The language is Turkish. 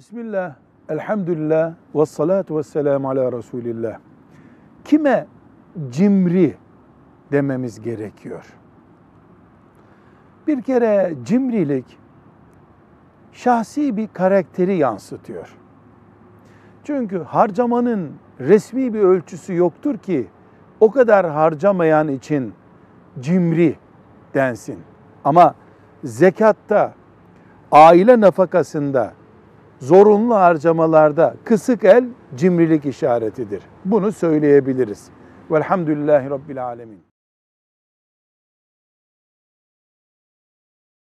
Bismillah, elhamdülillah, ve salatu ve selamu ala Resulillah. Kime cimri dememiz gerekiyor? Bir kere cimrilik şahsi bir karakteri yansıtıyor. Çünkü harcamanın resmi bir ölçüsü yoktur ki o kadar harcamayan için cimri densin. Ama zekatta, aile nafakasında, zorunlu harcamalarda kısık el cimrilik işaretidir. Bunu söyleyebiliriz. Velhamdülillahi Rabbil Alemin.